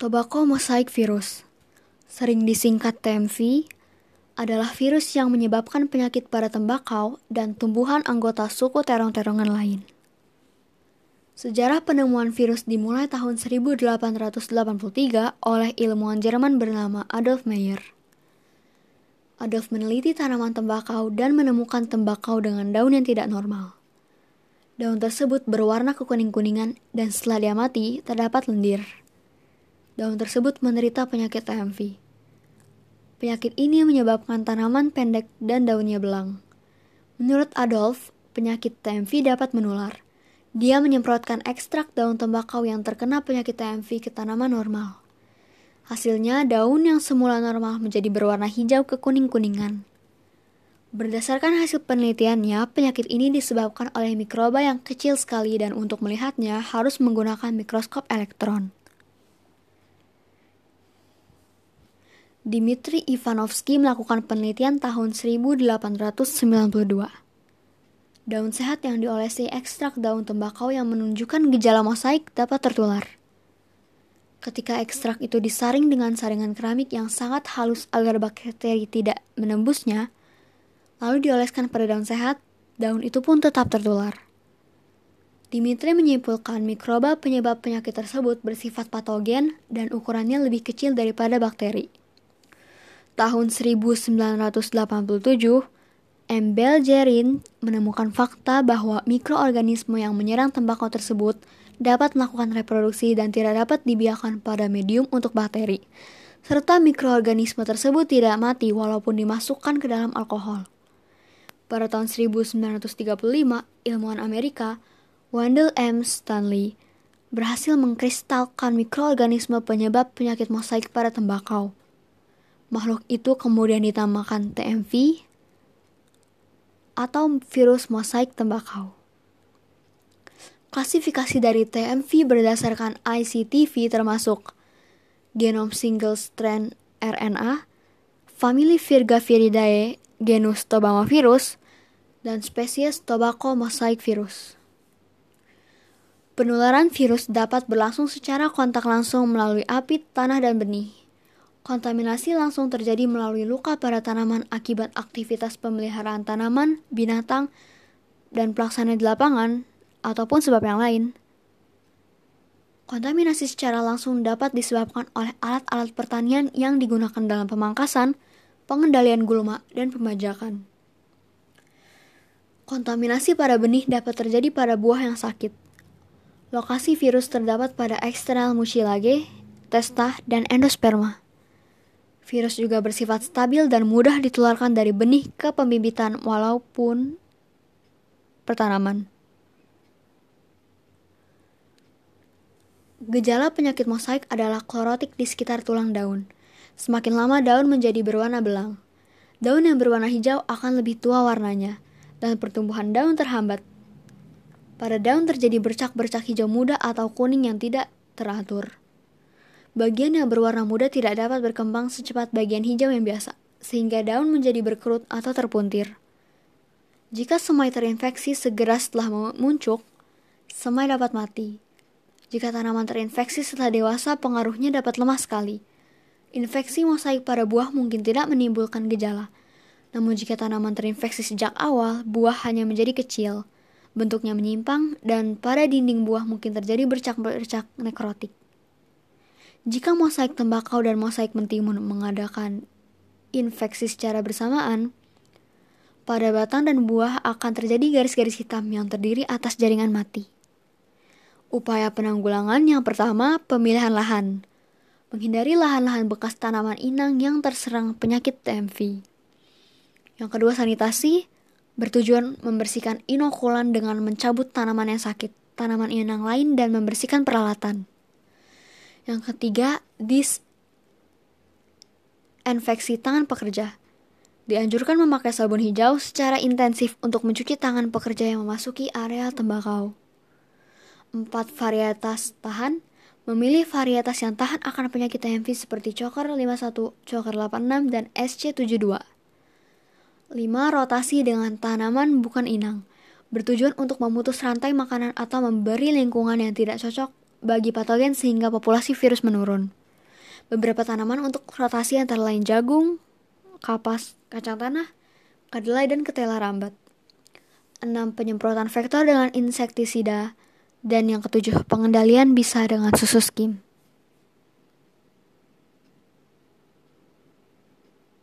Tobacco Mosaic Virus, sering disingkat TMV, adalah virus yang menyebabkan penyakit pada tembakau dan tumbuhan anggota suku terong-terongan lain. Sejarah penemuan virus dimulai tahun 1883 oleh ilmuwan Jerman bernama Adolf Meyer. Adolf meneliti tanaman tembakau dan menemukan tembakau dengan daun yang tidak normal. Daun tersebut berwarna kekuning-kuningan dan setelah dia mati terdapat lendir. Daun tersebut menderita penyakit TMV. Penyakit ini menyebabkan tanaman pendek dan daunnya belang. Menurut Adolf, penyakit TMV dapat menular. Dia menyemprotkan ekstrak daun tembakau yang terkena penyakit TMV ke tanaman normal. Hasilnya, daun yang semula normal menjadi berwarna hijau kekuning-kuningan. Berdasarkan hasil penelitiannya, penyakit ini disebabkan oleh mikroba yang kecil sekali dan untuk melihatnya harus menggunakan mikroskop elektron. Dimitri Ivanovsky melakukan penelitian tahun 1892. Daun sehat yang diolesi ekstrak daun tembakau yang menunjukkan gejala mosaik dapat tertular. Ketika ekstrak itu disaring dengan saringan keramik yang sangat halus agar bakteri tidak menembusnya, lalu dioleskan pada daun sehat, daun itu pun tetap tertular. Dimitri menyimpulkan mikroba penyebab penyakit tersebut bersifat patogen dan ukurannya lebih kecil daripada bakteri. Tahun 1987, M. Belgerin menemukan fakta bahwa mikroorganisme yang menyerang tembakau tersebut dapat melakukan reproduksi dan tidak dapat dibiarkan pada medium untuk bakteri, serta mikroorganisme tersebut tidak mati walaupun dimasukkan ke dalam alkohol. Pada tahun 1935, ilmuwan Amerika, Wendell M. Stanley, berhasil mengkristalkan mikroorganisme penyebab penyakit mosaik pada tembakau. Makhluk itu kemudian ditamakan TMV atau virus mosaik tembakau. Klasifikasi dari TMV berdasarkan ICTV termasuk genom single strand RNA, famili Virgaviridae, genus Tobaccovirus, dan spesies Tobacco mosaic virus. Penularan virus dapat berlangsung secara kontak langsung melalui api, tanah, dan benih. Kontaminasi langsung terjadi melalui luka pada tanaman akibat aktivitas pemeliharaan tanaman, binatang, dan pelaksana di lapangan, ataupun sebab yang lain. Kontaminasi secara langsung dapat disebabkan oleh alat-alat pertanian yang digunakan dalam pemangkasan, pengendalian gulma, dan pembajakan. Kontaminasi pada benih dapat terjadi pada buah yang sakit. Lokasi virus terdapat pada eksternal mucilage, testa, dan endosperma. Virus juga bersifat stabil dan mudah ditularkan dari benih ke pembibitan walaupun pertanaman. Gejala penyakit mosaik adalah klorotik di sekitar tulang daun. Semakin lama daun menjadi berwarna belang. Daun yang berwarna hijau akan lebih tua warnanya, dan pertumbuhan daun terhambat. Pada daun terjadi bercak-bercak hijau muda atau kuning yang tidak teratur. Bagian yang berwarna muda tidak dapat berkembang secepat bagian hijau yang biasa, sehingga daun menjadi berkerut atau terpuntir. Jika semai terinfeksi segera setelah muncul, semai dapat mati. Jika tanaman terinfeksi setelah dewasa, pengaruhnya dapat lemah sekali. Infeksi mosaik pada buah mungkin tidak menimbulkan gejala, namun jika tanaman terinfeksi sejak awal, buah hanya menjadi kecil, bentuknya menyimpang, dan pada dinding buah mungkin terjadi bercak-bercak nekrotik. Jika mosaik tembakau dan mosaik mentimun mengadakan infeksi secara bersamaan, pada batang dan buah akan terjadi garis-garis hitam yang terdiri atas jaringan mati. Upaya penanggulangan yang pertama, pemilihan lahan. Menghindari lahan-lahan bekas tanaman inang yang terserang penyakit TMV. Yang kedua sanitasi bertujuan membersihkan inokulan dengan mencabut tanaman yang sakit, tanaman inang lain dan membersihkan peralatan. Yang ketiga, disinfeksi tangan pekerja. Dianjurkan memakai sabun hijau secara intensif untuk mencuci tangan pekerja yang memasuki area tembakau. Empat varietas tahan Memilih varietas yang tahan akan penyakit TMV seperti Coker 51, Coker 86, dan SC72. 5. Rotasi dengan tanaman bukan inang. Bertujuan untuk memutus rantai makanan atau memberi lingkungan yang tidak cocok bagi patogen sehingga populasi virus menurun. beberapa tanaman untuk rotasi antara lain jagung, kapas, kacang tanah, kedelai, dan ketela rambat. 6. Penyemprotan vektor dengan insektisida. Dan yang ketujuh, pengendalian bisa dengan susu skim.